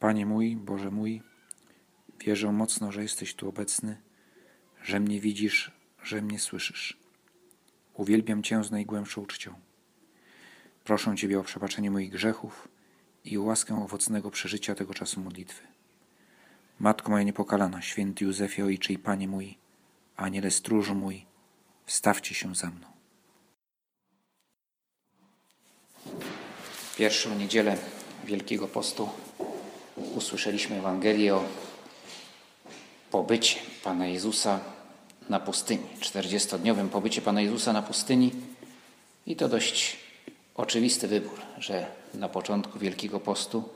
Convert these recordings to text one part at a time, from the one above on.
Panie mój, Boże mój, wierzę mocno, że jesteś tu obecny, że mnie widzisz, że mnie słyszysz. Uwielbiam Cię z najgłębszą czcią. Proszę Ciebie o przebaczenie moich grzechów i łaskę owocnego przeżycia tego czasu modlitwy. Matko moja niepokalana, święty Józefie, Ojcze i Panie mój, Aniele stróżu mój, wstawcie się za mną. Pierwszą niedzielę Wielkiego Postu usłyszeliśmy Ewangelię o pobycie Pana Jezusa na pustyni, 40-dniowym pobycie Pana Jezusa na pustyni. I to dość oczywisty wybór, że na początku Wielkiego Postu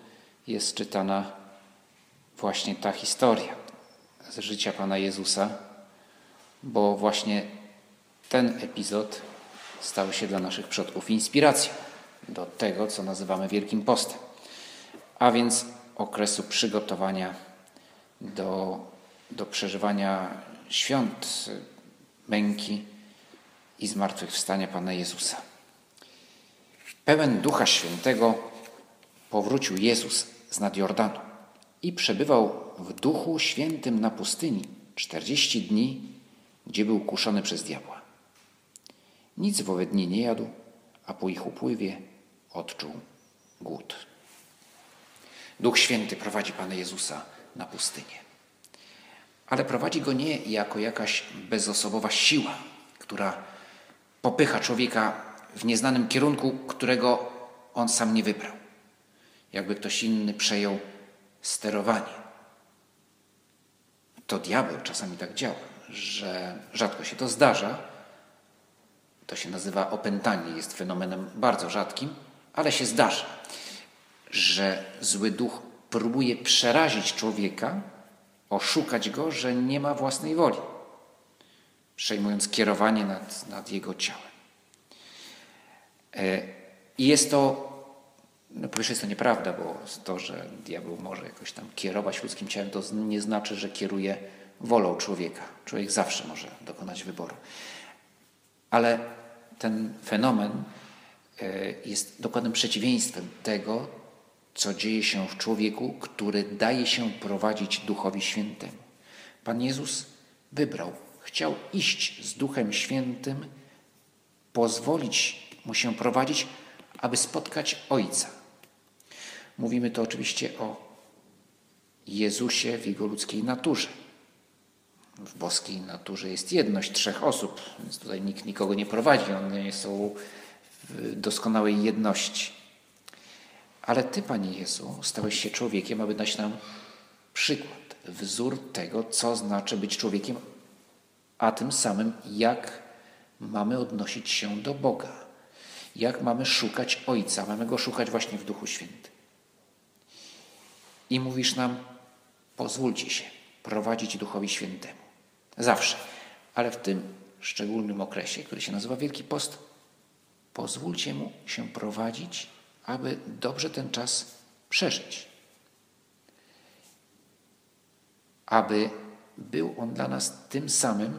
jest czytana właśnie ta historia z życia Pana Jezusa, bo właśnie ten epizod stał się dla naszych przodków inspiracją do tego, co nazywamy Wielkim Postem, a więc okresu przygotowania do, do przeżywania świąt męki i zmartwychwstania Pana Jezusa. Pełen Ducha Świętego powrócił Jezus z nad Jordanu i przebywał w Duchu Świętym na pustyni czterdzieści dni, gdzie był kuszony przez diabła. Nic w owe dni nie jadł, a po ich upływie odczuł głód. Duch Święty prowadzi Pana Jezusa na pustynię. Ale prowadzi go nie jako jakaś bezosobowa siła, która popycha człowieka w nieznanym kierunku, którego on sam nie wybrał. Jakby ktoś inny przejął sterowanie. To diabeł czasami tak działa, że rzadko się to zdarza. To się nazywa opętanie, jest fenomenem bardzo rzadkim, ale się zdarza, że zły duch próbuje przerazić człowieka, oszukać go, że nie ma własnej woli, przejmując kierowanie nad, nad jego ciałem. E, I jest to, no po jest to nieprawda, bo to, że diabeł może jakoś tam kierować ludzkim ciałem, to nie znaczy, że kieruje wolą człowieka. Człowiek zawsze może dokonać wyboru. Ale ten fenomen e, jest dokładnym przeciwieństwem tego, co dzieje się w człowieku, który daje się prowadzić Duchowi Świętemu. Pan Jezus wybrał, chciał iść z Duchem Świętym, pozwolić mu się prowadzić, aby spotkać Ojca. Mówimy to oczywiście o Jezusie w jego ludzkiej naturze. W boskiej naturze jest jedność trzech osób, więc tutaj nikt nikogo nie prowadzi, one są w doskonałej jedności. Ale Ty, Panie Jezu, stałeś się człowiekiem, aby dać nam przykład, wzór tego, co znaczy być człowiekiem, a tym samym jak mamy odnosić się do Boga, jak mamy szukać Ojca, mamy Go szukać właśnie w Duchu Świętym. I mówisz nam, pozwólcie się prowadzić Duchowi Świętemu. Zawsze. Ale w tym szczególnym okresie, który się nazywa Wielki Post, pozwólcie Mu się prowadzić aby dobrze ten czas przeżyć. Aby był on dla nas tym samym,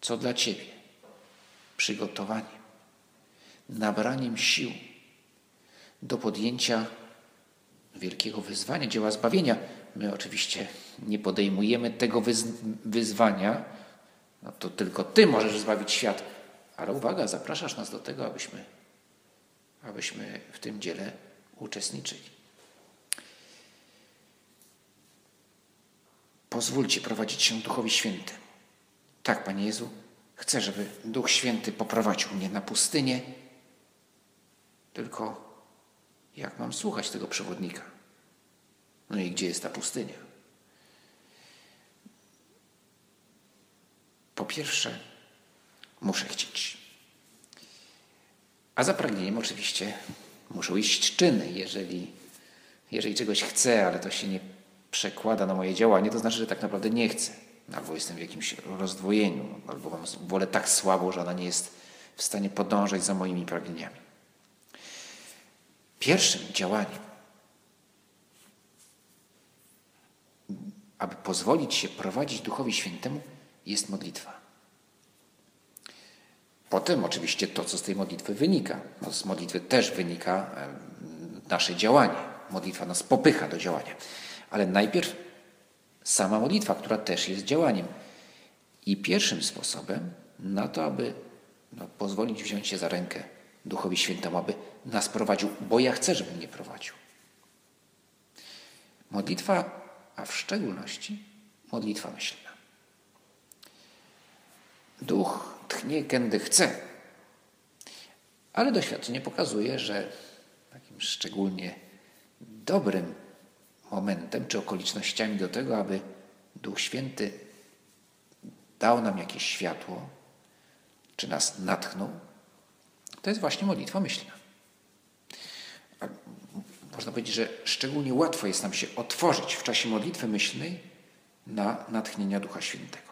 co dla Ciebie przygotowaniem, nabraniem sił do podjęcia wielkiego wyzwania, dzieła zbawienia. My oczywiście nie podejmujemy tego wyzwania, no to tylko Ty możesz zbawić świat. Ale uwaga, zapraszasz nas do tego, abyśmy abyśmy w tym dziele uczestniczyli. Pozwólcie prowadzić się Duchowi Świętym. Tak, Panie Jezu, chcę, żeby Duch Święty poprowadził mnie na pustynię. Tylko jak mam słuchać tego przewodnika? No i gdzie jest ta pustynia? Po pierwsze, muszę chcieć. A za pragnieniem oczywiście muszą iść czyny. Jeżeli, jeżeli czegoś chcę, ale to się nie przekłada na moje działanie, to znaczy, że tak naprawdę nie chcę. Albo jestem w jakimś rozdwojeniu, albo mam wolę tak słabą, że ona nie jest w stanie podążać za moimi pragnieniami. Pierwszym działaniem, aby pozwolić się prowadzić Duchowi Świętemu, jest modlitwa. Potem oczywiście to, co z tej modlitwy wynika. No, z modlitwy też wynika nasze działanie. modlitwa nas popycha do działania. Ale najpierw sama modlitwa, która też jest działaniem. I pierwszym sposobem na to, aby no, pozwolić wziąć się za rękę Duchowi Świętemu, aby nas prowadził, bo ja chcę, żeby mnie prowadził. Modlitwa, a w szczególności modlitwa myślna. Duch tchnie, kiedy chce, ale doświadczenie pokazuje, że takim szczególnie dobrym momentem czy okolicznościami do tego, aby Duch Święty dał nam jakieś światło, czy nas natchnął, to jest właśnie modlitwa myślna. A można powiedzieć, że szczególnie łatwo jest nam się otworzyć w czasie modlitwy myślnej na natchnienia Ducha Świętego.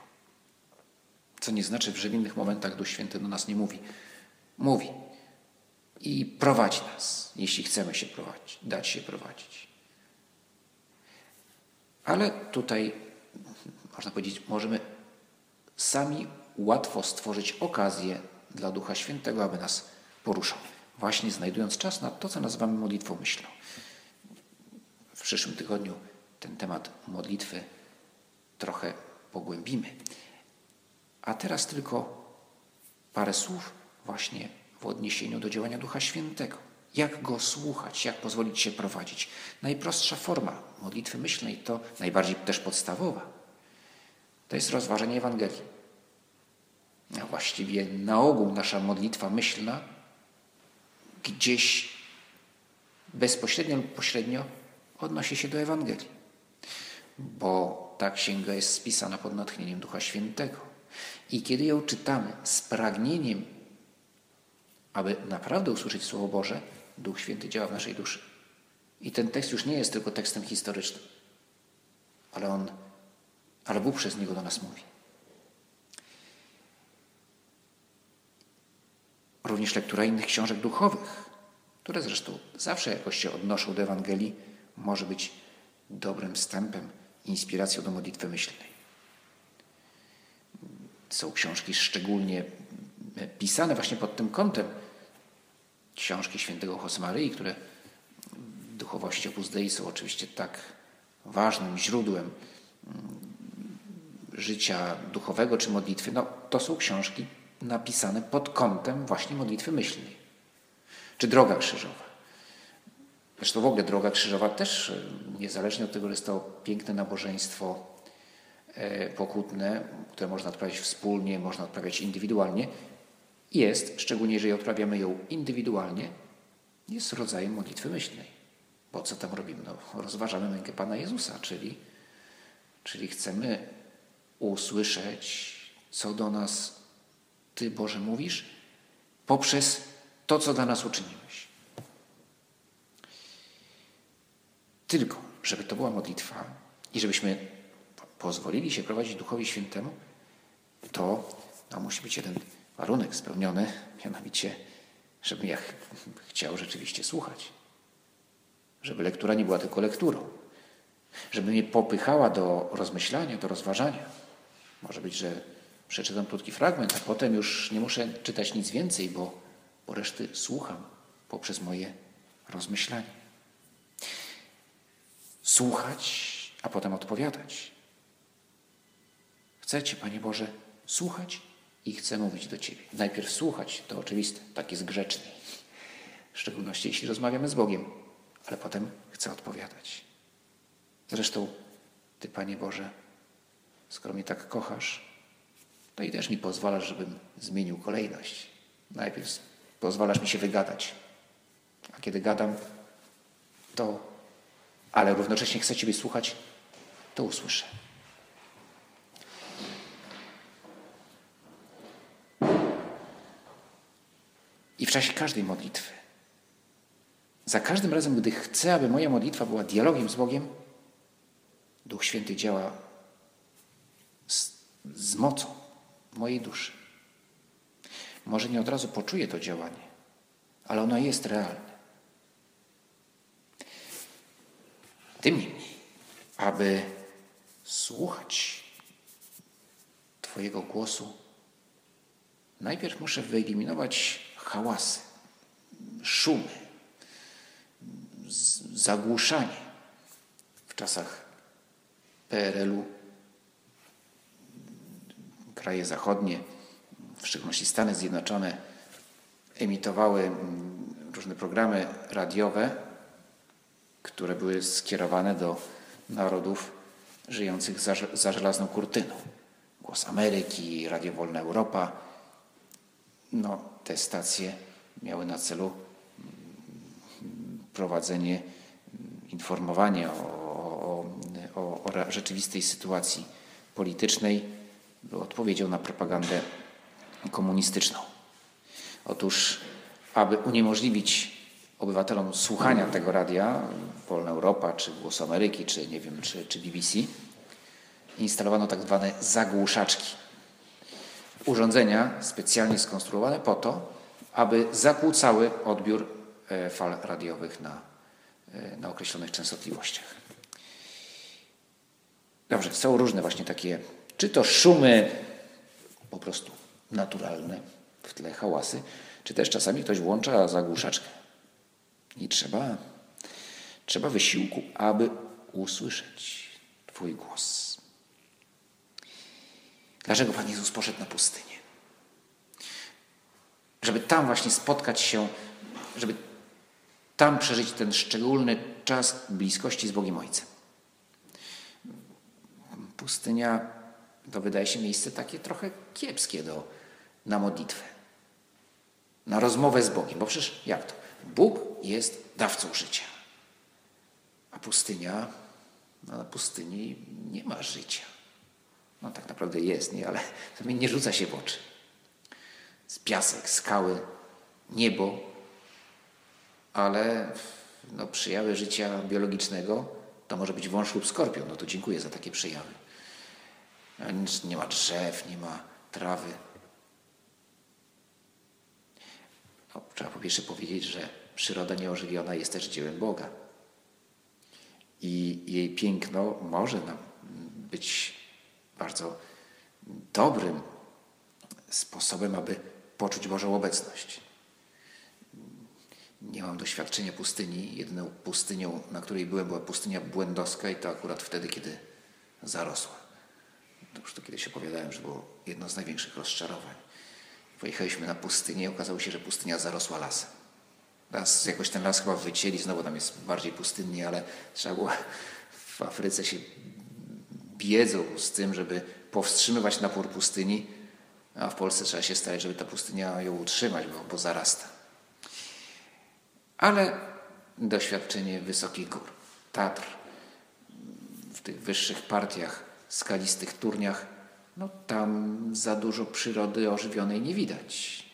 Co nie znaczy, że w innych momentach Duch Święty do nas nie mówi. Mówi i prowadzi nas, jeśli chcemy się prowadzić, dać się prowadzić. Ale tutaj, można powiedzieć, możemy sami łatwo stworzyć okazję dla Ducha Świętego, aby nas poruszał. Właśnie znajdując czas na to, co nazywamy modlitwą myślą. W przyszłym tygodniu ten temat modlitwy trochę pogłębimy. A teraz tylko parę słów właśnie w odniesieniu do działania Ducha Świętego. Jak go słuchać, jak pozwolić się prowadzić. Najprostsza forma modlitwy myślnej to najbardziej też podstawowa. To jest rozważenie Ewangelii. A właściwie na ogół nasza modlitwa myślna gdzieś bezpośrednio lub pośrednio odnosi się do Ewangelii. Bo ta księga jest spisana pod natchnieniem Ducha Świętego. I kiedy ją czytamy z pragnieniem, aby naprawdę usłyszeć Słowo Boże, Duch Święty działa w naszej duszy. I ten tekst już nie jest tylko tekstem historycznym, ale on, ale Bóg przez niego do nas mówi. Również lektura innych książek duchowych, które zresztą zawsze jakoś się odnoszą do Ewangelii, może być dobrym wstępem, inspiracją do modlitwy myślnej. Są książki szczególnie pisane właśnie pod tym kątem. Książki świętego Josmaryi, które w duchowości Opus Dei są oczywiście tak ważnym źródłem mm, życia duchowego czy modlitwy. No, to są książki napisane pod kątem właśnie modlitwy myślnej. Czy droga krzyżowa. Zresztą w ogóle droga krzyżowa też, e, niezależnie od tego, że jest to piękne nabożeństwo e, pokutne, które można odprawiać wspólnie, można odprawiać indywidualnie, jest, szczególnie jeżeli odprawiamy ją indywidualnie, jest rodzajem modlitwy myślnej. Bo co tam robimy? No, rozważamy mękę Pana Jezusa, czyli, czyli chcemy usłyszeć, co do nas Ty, Boże, mówisz, poprzez to, co dla nas uczyniłeś. Tylko, żeby to była modlitwa i żebyśmy pozwolili się prowadzić Duchowi Świętemu, to no, musi być jeden warunek spełniony, mianowicie, żebym ja ch chciał rzeczywiście słuchać. Żeby lektura nie była tylko lekturą. Żeby mnie popychała do rozmyślania, do rozważania. Może być, że przeczytam krótki fragment, a potem już nie muszę czytać nic więcej, bo, bo reszty słucham poprzez moje rozmyślanie. Słuchać, a potem odpowiadać. Chcecie, Panie Boże, słuchać i chcę mówić do Ciebie. Najpierw słuchać, to oczywiste, tak jest grzeczny. W szczególności jeśli rozmawiamy z Bogiem, ale potem chcę odpowiadać. Zresztą Ty, Panie Boże, skoro mnie tak kochasz, to i też mi pozwalasz, żebym zmienił kolejność. Najpierw pozwalasz mi się wygadać, a kiedy gadam, to, ale równocześnie chcę Ciebie słuchać, to usłyszę. I w czasie każdej modlitwy. Za każdym razem, gdy chcę, aby moja modlitwa była dialogiem z Bogiem, Duch Święty działa z, z mocą mojej duszy. Może nie od razu poczuję to działanie, ale ono jest realne. Tym niemniej, aby słuchać Twojego głosu, najpierw muszę wyeliminować hałasy, szumy, zagłuszanie w czasach PRL-u. Kraje zachodnie, w szczególności Stany Zjednoczone, emitowały różne programy radiowe, które były skierowane do narodów żyjących za, za żelazną kurtyną. Głos Ameryki, Radio Wolna Europa. No, te stacje miały na celu prowadzenie, informowanie o, o, o, o rzeczywistej sytuacji politycznej, było odpowiedzią na propagandę komunistyczną. Otóż, aby uniemożliwić obywatelom słuchania tego radia, Wolna Europa, czy Głos Ameryki, czy nie wiem, czy, czy BBC, instalowano tak zwane zagłuszaczki. Urządzenia specjalnie skonstruowane po to, aby zakłócały odbiór e, fal radiowych na, e, na określonych częstotliwościach. Dobrze, są różne właśnie takie, czy to szumy po prostu naturalne, w tle hałasy, czy też czasami ktoś włącza zagłuszaczkę. I trzeba, trzeba wysiłku, aby usłyszeć Twój głos. Dlaczego Pan Jezus poszedł na pustynię? Żeby tam właśnie spotkać się, żeby tam przeżyć ten szczególny czas bliskości z Bogiem Ojcem. Pustynia to wydaje się miejsce takie trochę kiepskie do, na modlitwę, na rozmowę z Bogiem, bo przecież jak to? Bóg jest dawcą życia. A pustynia, no na pustyni nie ma życia. No tak naprawdę jest, nie, ale mi nie rzuca się w oczy. Z piasek, skały, niebo, ale no, życia biologicznego to może być wąż lub skorpion. No to dziękuję za takie przejawy. Nie ma drzew, nie ma trawy. No, trzeba po pierwsze powiedzieć, że przyroda nieożywiona jest też dziełem Boga. I jej piękno może nam być bardzo dobrym sposobem, aby poczuć Bożą obecność. Nie mam doświadczenia pustyni. Jedyną pustynią, na której byłem, była pustynia błędowska i to akurat wtedy, kiedy zarosła. To już to kiedyś opowiadałem, że było jedno z największych rozczarowań. Pojechaliśmy na pustynię i okazało się, że pustynia zarosła lasem. Teraz jakoś ten las chyba wycięli, znowu tam jest bardziej pustynnie, ale trzeba było w Afryce się biedzą z tym, żeby powstrzymywać napór pustyni, a w Polsce trzeba się starać, żeby ta pustynia ją utrzymać, bo, bo zarasta. Ale doświadczenie wysokich gór, Tatr, w tych wyższych partiach, skalistych turniach, no tam za dużo przyrody ożywionej nie widać.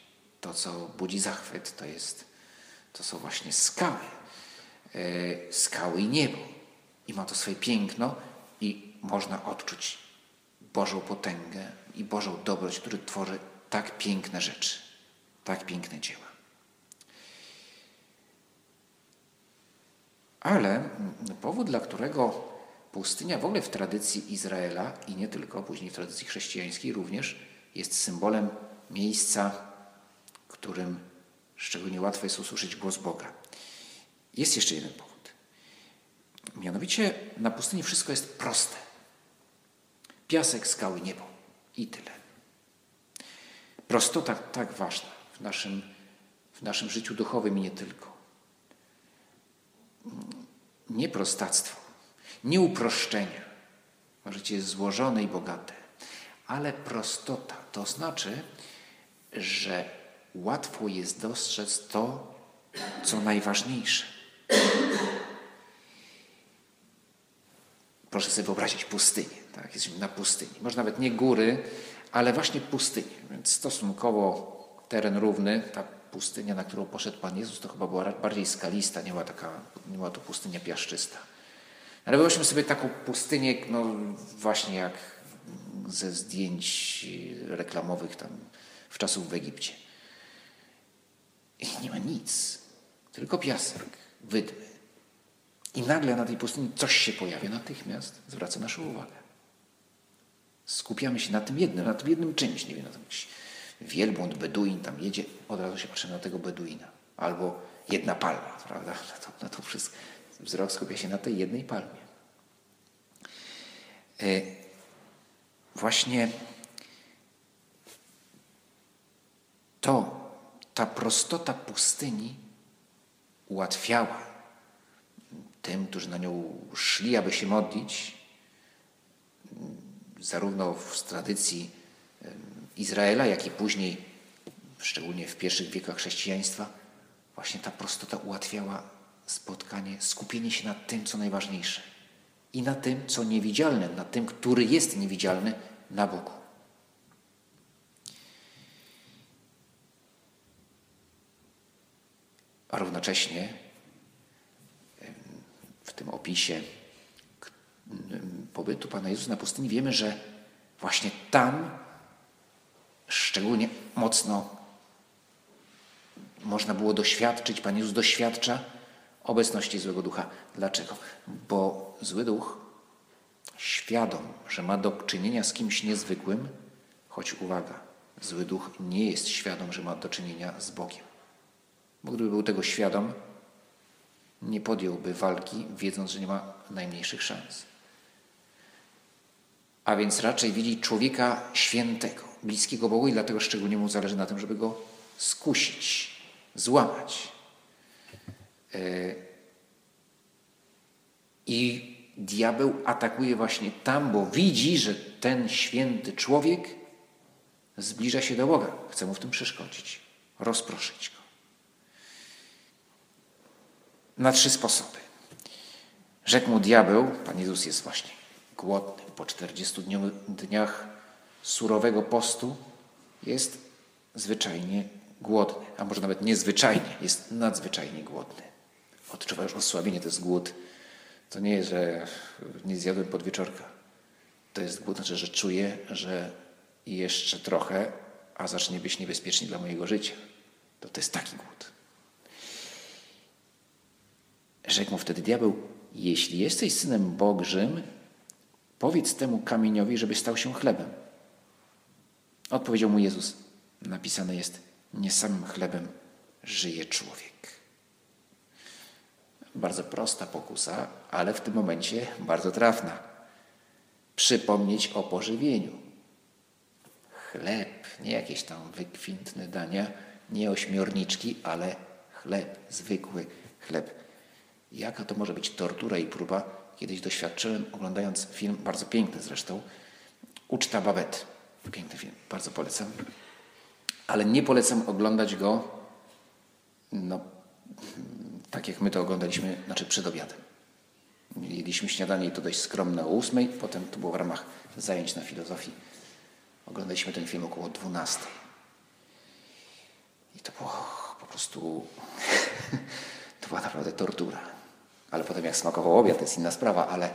To, co budzi zachwyt, to, jest, to są właśnie skały. E, skały i niebo. I ma to swoje piękno można odczuć Bożą potęgę i Bożą dobroć, który tworzy tak piękne rzeczy, tak piękne dzieła. Ale powód, dla którego pustynia w ogóle w tradycji Izraela i nie tylko, później w tradycji chrześcijańskiej również jest symbolem miejsca, którym szczególnie łatwo jest usłyszeć głos Boga. Jest jeszcze jeden powód. Mianowicie na pustyni wszystko jest proste. Piasek, skały, niebo i tyle. Prostota tak ważna w naszym, w naszym życiu duchowym i nie tylko. Nie prostactwo, nie uproszczenia. Życie jest złożone i bogate, ale prostota to znaczy, że łatwo jest dostrzec to, co najważniejsze. Proszę sobie wyobrazić pustynię. Tak? Jesteśmy na pustyni. Może nawet nie góry, ale właśnie pustynię. Więc stosunkowo teren równy, ta pustynia, na którą poszedł Pan Jezus, to chyba była bardziej skalista, nie była, taka, nie była to pustynia piaszczysta. Ale wyobraźmy sobie taką pustynię, no właśnie jak ze zdjęć reklamowych tam w czasów w Egipcie. I nie ma nic, tylko piasek, wydmy. I nagle na tej pustyni coś się pojawia, natychmiast zwraca naszą uwagę. Skupiamy się na tym jednym, na tym jednym czymś, nie wiem, na tym jakiś wielbłąd, beduin tam jedzie, od razu się patrzymy na tego beduina. Albo jedna palma, prawda? No to, no to wszystko, wzrok skupia się na tej jednej palmie. E, właśnie to, ta prostota pustyni ułatwiała tym, którzy na nią szli, aby się modlić, zarówno w tradycji Izraela, jak i później, szczególnie w pierwszych wiekach chrześcijaństwa, właśnie ta prostota ułatwiała spotkanie, skupienie się na tym, co najważniejsze i na tym, co niewidzialne, na tym, który jest niewidzialny na Bogu. A równocześnie tym opisie pobytu Pana Jezusa na pustyni wiemy, że właśnie tam szczególnie mocno można było doświadczyć, Pan Jezus doświadcza obecności złego ducha. Dlaczego? Bo zły duch, świadom, że ma do czynienia z kimś niezwykłym, choć uwaga, zły duch nie jest świadom, że ma do czynienia z Bogiem. Bo gdyby był tego świadom, nie podjąłby walki, wiedząc, że nie ma najmniejszych szans. A więc raczej widzi człowieka świętego, bliskiego Bogu i dlatego szczególnie mu zależy na tym, żeby go skusić, złamać. E, I diabeł atakuje właśnie tam, bo widzi, że ten święty człowiek zbliża się do Boga. Chce mu w tym przeszkodzić, rozproszyć go. Na trzy sposoby. Rzekł mu diabeł, Pan Jezus jest właśnie głodny po 40 dniach surowego postu, jest zwyczajnie głodny, a może nawet niezwyczajnie, jest nadzwyczajnie głodny. Odczuwa już osłabienie, to jest głód. To nie jest, że nie zjadłem podwieczorka. To jest głód, znaczy, że czuję, że jeszcze trochę, a zacznie być niebezpiecznie dla mojego życia. To to jest taki głód. Rzekł mu wtedy diabeł, jeśli jesteś synem Bożym, powiedz temu kamieniowi, żeby stał się chlebem. Odpowiedział mu Jezus. Napisane jest, nie samym chlebem żyje człowiek. Bardzo prosta pokusa, ale w tym momencie bardzo trafna. Przypomnieć o pożywieniu. Chleb, nie jakieś tam wykwintne dania, nie ośmiorniczki, ale chleb, zwykły chleb. Jaka to może być tortura i próba? Kiedyś doświadczyłem, oglądając film, bardzo piękny zresztą, Uczta Babet. Piękny film, bardzo polecam. Ale nie polecam oglądać go no, tak jak my to oglądaliśmy, znaczy przed obiadem. Jedliśmy śniadanie i to dość skromne o ósmej, potem to było w ramach zajęć na filozofii. Oglądaliśmy ten film około dwunastej. I to było po prostu, to była naprawdę tortura. Ale potem jak smakował obiad, to jest inna sprawa, ale,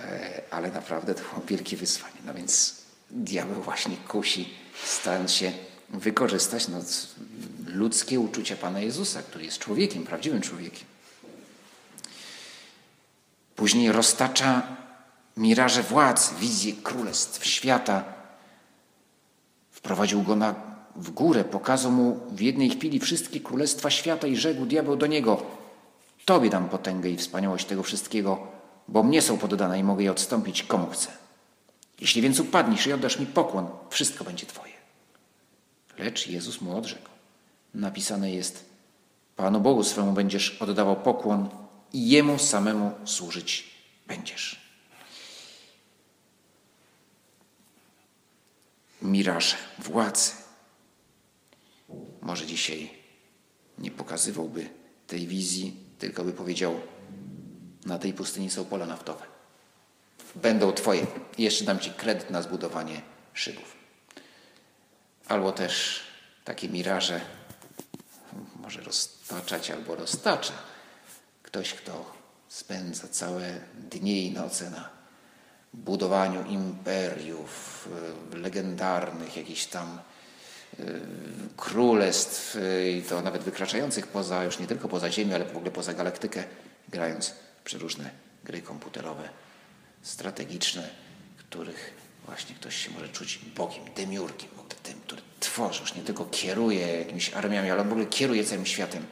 e, ale naprawdę to było wielkie wyzwanie. No więc diabeł właśnie kusi, starając się wykorzystać no, ludzkie uczucia Pana Jezusa, który jest człowiekiem, prawdziwym człowiekiem. Później roztacza miraże władz, wizję królestw świata. Wprowadził go na, w górę, pokazał mu w jednej chwili wszystkie królestwa świata i rzekł diabeł do niego: Tobie dam potęgę i wspaniałość tego wszystkiego, bo mnie są poddane i mogę je odstąpić komu chcę. Jeśli więc upadniesz i oddasz mi pokłon, wszystko będzie Twoje. Lecz Jezus mu odrzekł. Napisane jest, Panu Bogu swemu będziesz oddawał pokłon i Jemu samemu służyć będziesz. Miraże władzy. Może dzisiaj nie pokazywałby tej wizji, tylko by powiedział, na tej pustyni są pola naftowe. Będą Twoje. Jeszcze dam Ci kredyt na zbudowanie szybów. Albo też takie miraże może roztaczać albo roztacza. Ktoś, kto spędza całe dnie i noce na budowaniu imperiów e, legendarnych, jakichś tam królestw e, i to nawet wykraczających poza, już nie tylko poza Ziemię, ale w ogóle poza galaktykę, grając przeróżne gry komputerowe, strategiczne, których właśnie ktoś się może czuć Bogiem, demiurgiem, tym, który tworzy, już nie tylko kieruje jakimiś armiami, ale w ogóle kieruje całym światem.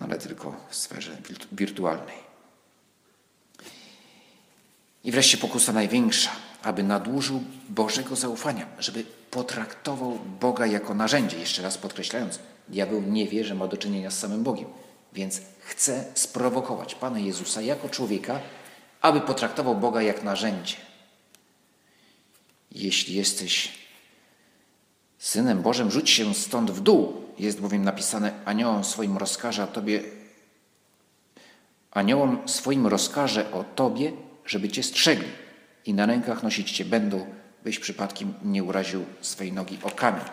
ale tylko w sferze wirtualnej. I wreszcie pokusa największa, aby nadużył Bożego zaufania, żeby potraktował Boga jako narzędzie. Jeszcze raz podkreślając, diabeł nie wie, że ma do czynienia z samym Bogiem, więc chce sprowokować Pana Jezusa jako człowieka, aby potraktował Boga jak narzędzie. Jeśli jesteś synem Bożym, rzuć się stąd w dół. Jest bowiem napisane: Aniołom swoim rozkaże o tobie, aniołom swoim rozkaże o tobie, żeby cię strzegli i na rękach nosić cię będą, byś przypadkiem nie uraził swej nogi o kamień.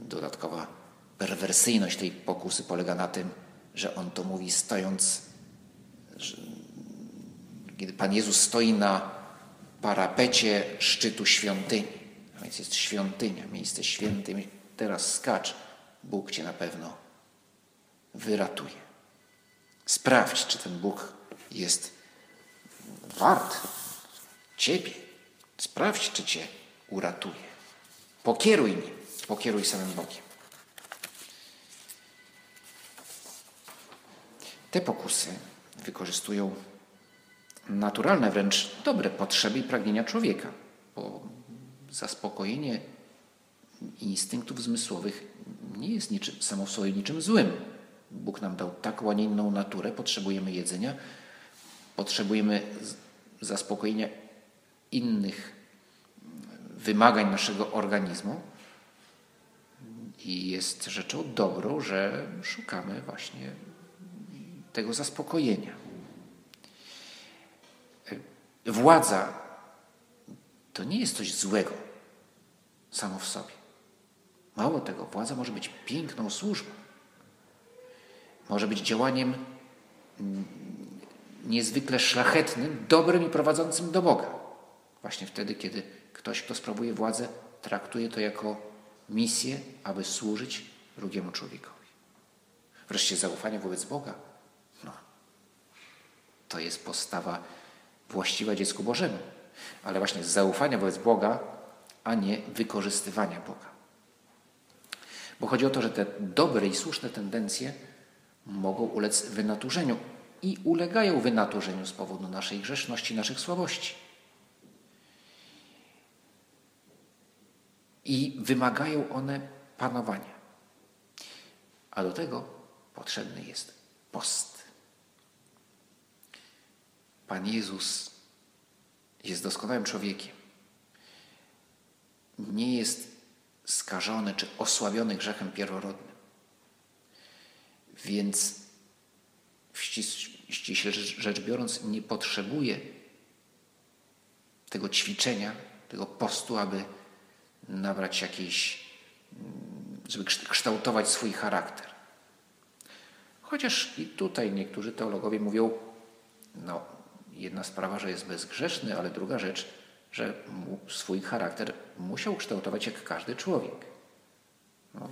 Dodatkowa perwersyjność tej pokusy polega na tym, że on to mówi stojąc, że, kiedy Pan Jezus stoi na parapecie szczytu świątyni. A więc jest świątynia, miejsce święte. Teraz skacz, Bóg cię na pewno wyratuje. Sprawdź, czy ten Bóg jest wart Ciebie. Sprawdź, czy Cię uratuje. Pokieruj nim, pokieruj samym Bogiem. Te pokusy wykorzystują naturalne, wręcz dobre potrzeby i pragnienia człowieka, bo zaspokojenie instynktów zmysłowych nie jest niczym, samo w sobie niczym złym. Bóg nam dał nie inną naturę, potrzebujemy jedzenia, potrzebujemy zaspokojenia innych wymagań naszego organizmu. I jest rzeczą dobrą, że szukamy właśnie tego zaspokojenia. Władza to nie jest coś złego samo w sobie. Mało tego, władza może być piękną służbą. Może być działaniem niezwykle szlachetnym, dobrym i prowadzącym do Boga. Właśnie wtedy, kiedy ktoś, kto sprawuje władzę, traktuje to jako misję, aby służyć drugiemu człowiekowi. Wreszcie zaufanie wobec Boga. No, to jest postawa właściwa dziecku Bożemu. Ale właśnie zaufania wobec Boga, a nie wykorzystywania Boga. Bo chodzi o to, że te dobre i słuszne tendencje mogą ulec wynaturzeniu i ulegają wynaturzeniu z powodu naszej grzeszności, naszych słabości. I wymagają one panowania. A do tego potrzebny jest post. Pan Jezus jest doskonałym człowiekiem. Nie jest skażony czy osłabiony grzechem pierworodnym. Więc ściśle rzecz biorąc, nie potrzebuje tego ćwiczenia, tego postu, aby nabrać jakiejś, mm, żeby kształtować swój charakter. Chociaż i tutaj niektórzy teologowie mówią, no, jedna sprawa, że jest bezgrzeszny, ale druga rzecz, że swój charakter musiał kształtować jak każdy człowiek. No,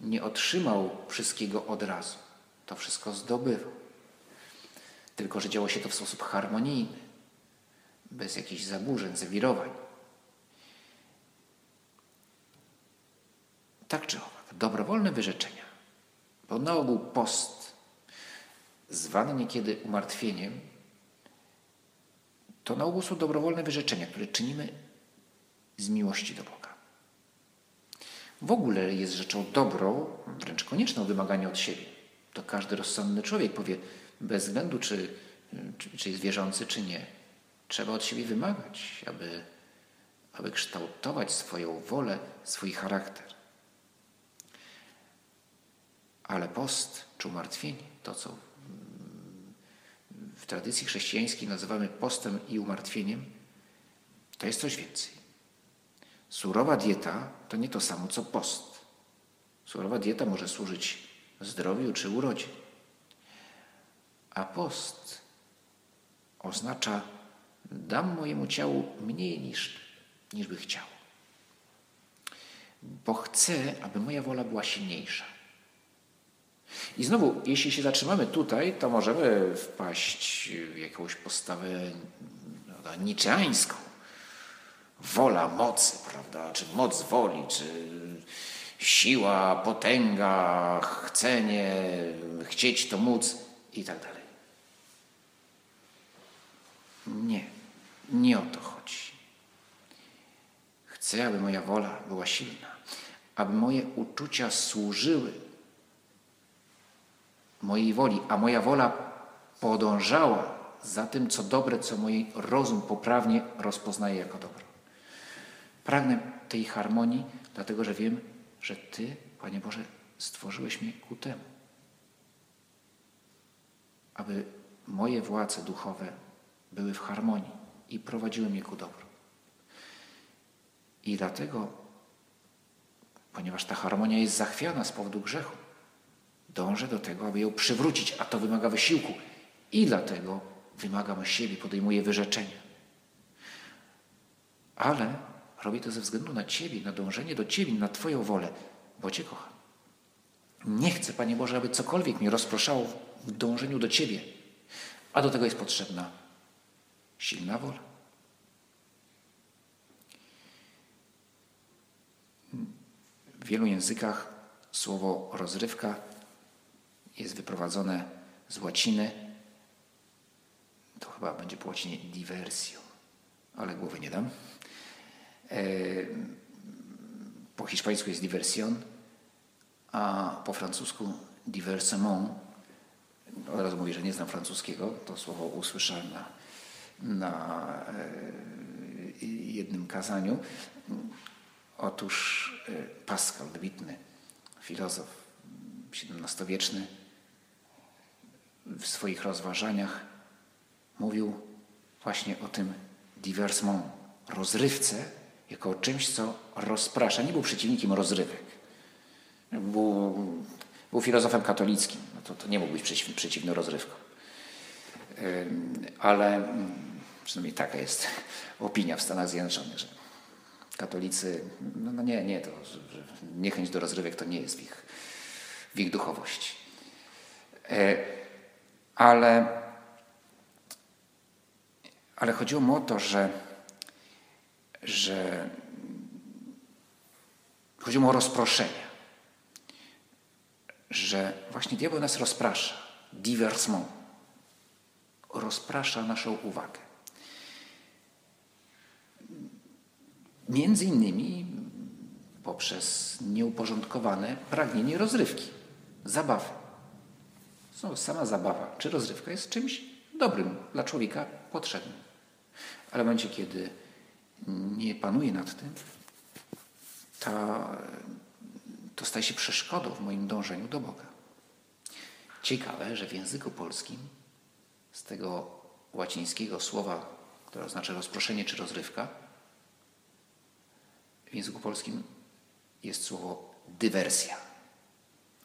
nie otrzymał wszystkiego od razu. To wszystko zdobywał. Tylko, że działo się to w sposób harmonijny, bez jakichś zaburzeń, zawirowań. Tak czy owak, dobrowolne wyrzeczenia, bo na ogół post, zwany niekiedy umartwieniem, to na ogół są dobrowolne wyrzeczenia, które czynimy z miłości do Boga. W ogóle jest rzeczą dobrą, wręcz konieczną wymaganie od siebie. To każdy rozsądny człowiek powie, bez względu czy, czy, czy jest wierzący, czy nie. Trzeba od siebie wymagać, aby, aby kształtować swoją wolę, swój charakter. Ale post czy umartwienie, to co w tradycji chrześcijańskiej nazywamy postem i umartwieniem, to jest coś więcej. Surowa dieta to nie to samo co post. Surowa dieta może służyć zdrowiu czy urodzie. A post oznacza dam mojemu ciału mniej niż, niż by chciał. Bo chcę, aby moja wola była silniejsza. I znowu, jeśli się zatrzymamy tutaj, to możemy wpaść w jakąś postawę niczeańską. Wola mocy, prawda? Czy moc woli, czy siła, potęga, chcenie, chcieć to móc i tak dalej. Nie, nie o to chodzi. Chcę, aby moja wola była silna, aby moje uczucia służyły mojej woli, a moja wola podążała za tym, co dobre, co mój rozum poprawnie rozpoznaje jako dobro. Pragnę tej harmonii, dlatego że wiem, że Ty, Panie Boże, stworzyłeś mnie ku temu, aby moje władze duchowe były w harmonii i prowadziły mnie ku dobru. I dlatego, ponieważ ta harmonia jest zachwiana z powodu grzechu, dążę do tego, aby ją przywrócić, a to wymaga wysiłku. I dlatego wymagam siebie, podejmuję wyrzeczenia. Ale robię to ze względu na Ciebie, na dążenie do Ciebie, na Twoją wolę, bo Cię kocham. Nie chcę, Panie Boże, aby cokolwiek mnie rozproszało w dążeniu do Ciebie, a do tego jest potrzebna silna wola. W wielu językach słowo rozrywka jest wyprowadzone z łaciny. To chyba będzie po łacinie diversio, ale głowy nie dam. E, po hiszpańsku jest diversion, a po francusku diversement. Od razu mówię, że nie znam francuskiego. To słowo usłyszałem na, na e, jednym kazaniu. Otóż e, Pascal, wybitny filozof XVII-wieczny, w swoich rozważaniach mówił właśnie o tym diversement, rozrywce, jako o czymś, co rozprasza. Nie był przeciwnikiem rozrywek. Był, był filozofem katolickim. No to, to nie mógł być przeciw, przeciwny rozrywkom. Ale mm, przynajmniej taka jest opinia w Stanach Zjednoczonych, że katolicy, no, no nie, nie, to niechęć do rozrywek to nie jest w ich, w ich duchowości. Ale, ale chodziło mu o to, że, że chodziło mu o rozproszenie. Że właśnie diabeł nas rozprasza. Diversement. Rozprasza naszą uwagę. Między innymi poprzez nieuporządkowane pragnienie rozrywki, zabawy. No, sama zabawa czy rozrywka jest czymś dobrym dla człowieka, potrzebnym. Ale w momencie, kiedy nie panuje nad tym, to, to staje się przeszkodą w moim dążeniu do Boga. Ciekawe, że w języku polskim z tego łacińskiego słowa, które oznacza rozproszenie czy rozrywka, w języku polskim jest słowo dywersja.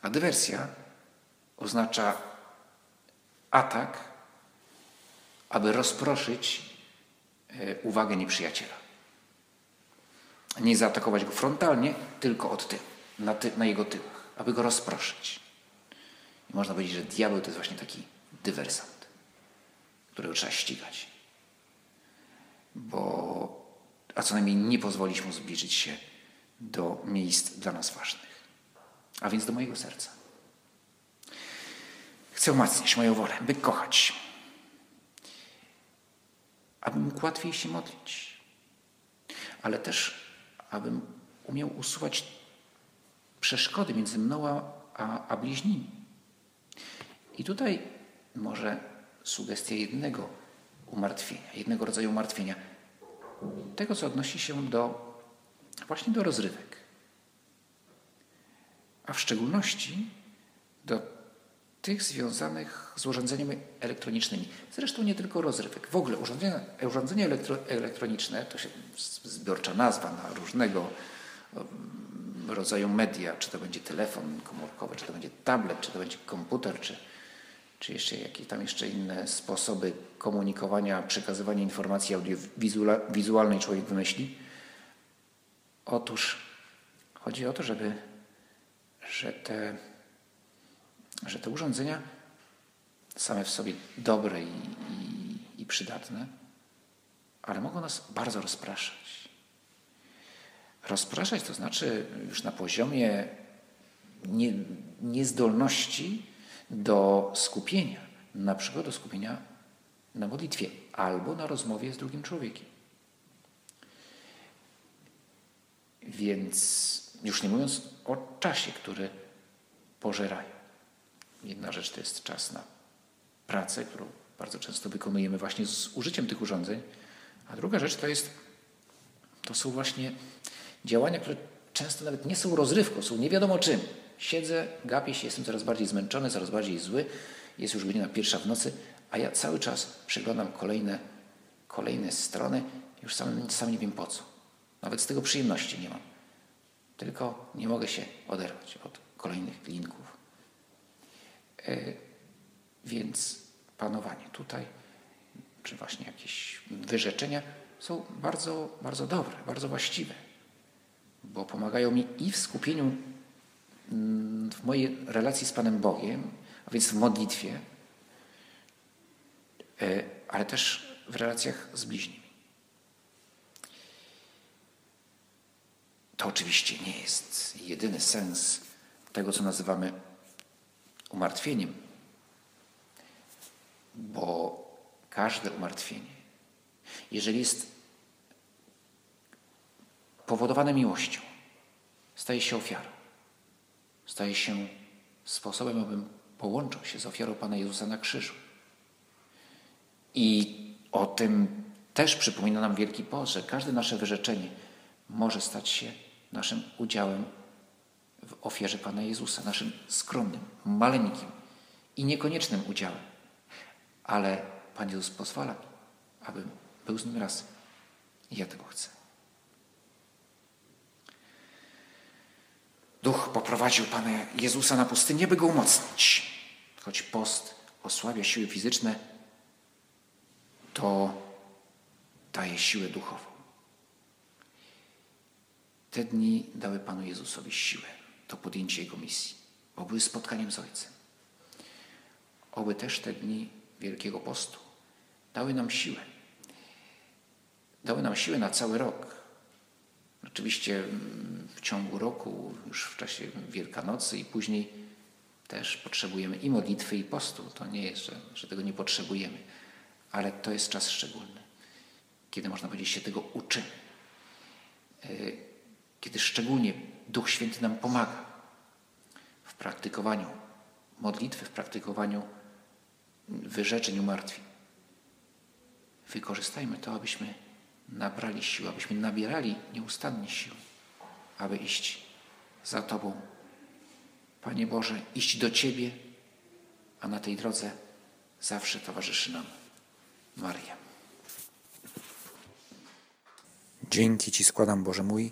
A dywersja oznacza atak, aby rozproszyć e, uwagę nieprzyjaciela. Nie zaatakować go frontalnie, tylko od tyłu, na, ty, na jego tyłach, aby go rozproszyć. I można powiedzieć, że diabeł to jest właśnie taki dywersant, którego trzeba ścigać. Bo, a co najmniej nie pozwolić mu zbliżyć się do miejsc dla nas ważnych, a więc do mojego serca. Chcę umacniać moją wolę, by kochać, abym mógł łatwiej się modlić, ale też abym umiał usuwać przeszkody między mną a, a bliźnimi. I tutaj może sugestia jednego umartwienia, jednego rodzaju umartwienia, tego, co odnosi się do właśnie do rozrywek, a w szczególności do tych związanych z urządzeniami elektronicznymi. Zresztą nie tylko rozrywek. W ogóle urządzenia, urządzenia elektro, elektroniczne to się zbiorcza nazwa na różnego rodzaju media, czy to będzie telefon komórkowy, czy to będzie tablet, czy to będzie komputer, czy, czy jeszcze jakieś tam jeszcze inne sposoby komunikowania, przekazywania informacji audiowizualnej człowiek wymyśli. Otóż chodzi o to, żeby że te że te urządzenia same w sobie dobre i, i, i przydatne, ale mogą nas bardzo rozpraszać. Rozpraszać to znaczy już na poziomie nie, niezdolności do skupienia, na przykład do skupienia na modlitwie albo na rozmowie z drugim człowiekiem. Więc już nie mówiąc o czasie, który pożerają. Jedna rzecz to jest czas na pracę, którą bardzo często wykonujemy właśnie z użyciem tych urządzeń, a druga rzecz to jest, to są właśnie działania, które często nawet nie są rozrywką, są nie wiadomo czym. Siedzę, gapię się, jestem coraz bardziej zmęczony, coraz bardziej zły, jest już godzina pierwsza w nocy, a ja cały czas przeglądam kolejne, kolejne strony, już sam, sam nie wiem po co. Nawet z tego przyjemności nie mam. Tylko nie mogę się oderwać od kolejnych linków. E, więc panowanie tutaj, czy właśnie jakieś wyrzeczenia są bardzo, bardzo dobre, bardzo właściwe, bo pomagają mi i w skupieniu mm, w mojej relacji z Panem Bogiem, a więc w modlitwie, e, ale też w relacjach z bliźnimi. To oczywiście nie jest jedyny sens tego, co nazywamy umartwieniem, bo każde umartwienie, jeżeli jest powodowane miłością, staje się ofiarą, staje się sposobem, abym połączył się z ofiarą Pana Jezusa na krzyżu. I o tym też przypomina nam Wielki Post, że każde nasze wyrzeczenie może stać się naszym udziałem w ofierze Pana Jezusa, naszym skromnym, maleńkim i niekoniecznym udziałem. Ale Pan Jezus pozwala, abym był z Nim raz. I ja tego chcę. Duch poprowadził Pana Jezusa na pustynię, by Go umocnić. Choć post osłabia siły fizyczne, to daje siłę duchową. Te dni dały Panu Jezusowi siłę do podjęcia Jego misji, bo były spotkaniem z Ojcem. Oby też te dni Wielkiego Postu dały nam siłę. Dały nam siłę na cały rok. Oczywiście mm, w ciągu roku, już w czasie Wielkanocy i później też potrzebujemy i modlitwy, i postu. To nie jest, że, że tego nie potrzebujemy, ale to jest czas szczególny, kiedy można powiedzieć, się tego uczymy y, kiedy szczególnie Duch Święty nam pomaga w praktykowaniu modlitwy, w praktykowaniu wyrzeczeń, umartwień. Wykorzystajmy to, abyśmy nabrali sił, abyśmy nabierali nieustannie sił, aby iść za Tobą. Panie Boże, iść do Ciebie, a na tej drodze zawsze towarzyszy nam Maria. Dzięki Ci składam, Boże mój,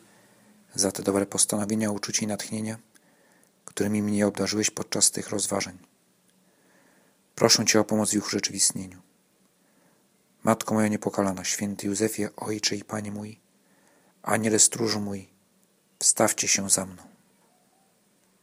za te dobre postanowienia, uczucie i natchnienia, którymi mnie obdarzyłeś podczas tych rozważań. Proszę Cię o pomoc w ich urzeczywistnieniu. Matko moja niepokalana, święty Józefie, Ojcze i Panie mój, Aniele stróżu mój, wstawcie się za mną.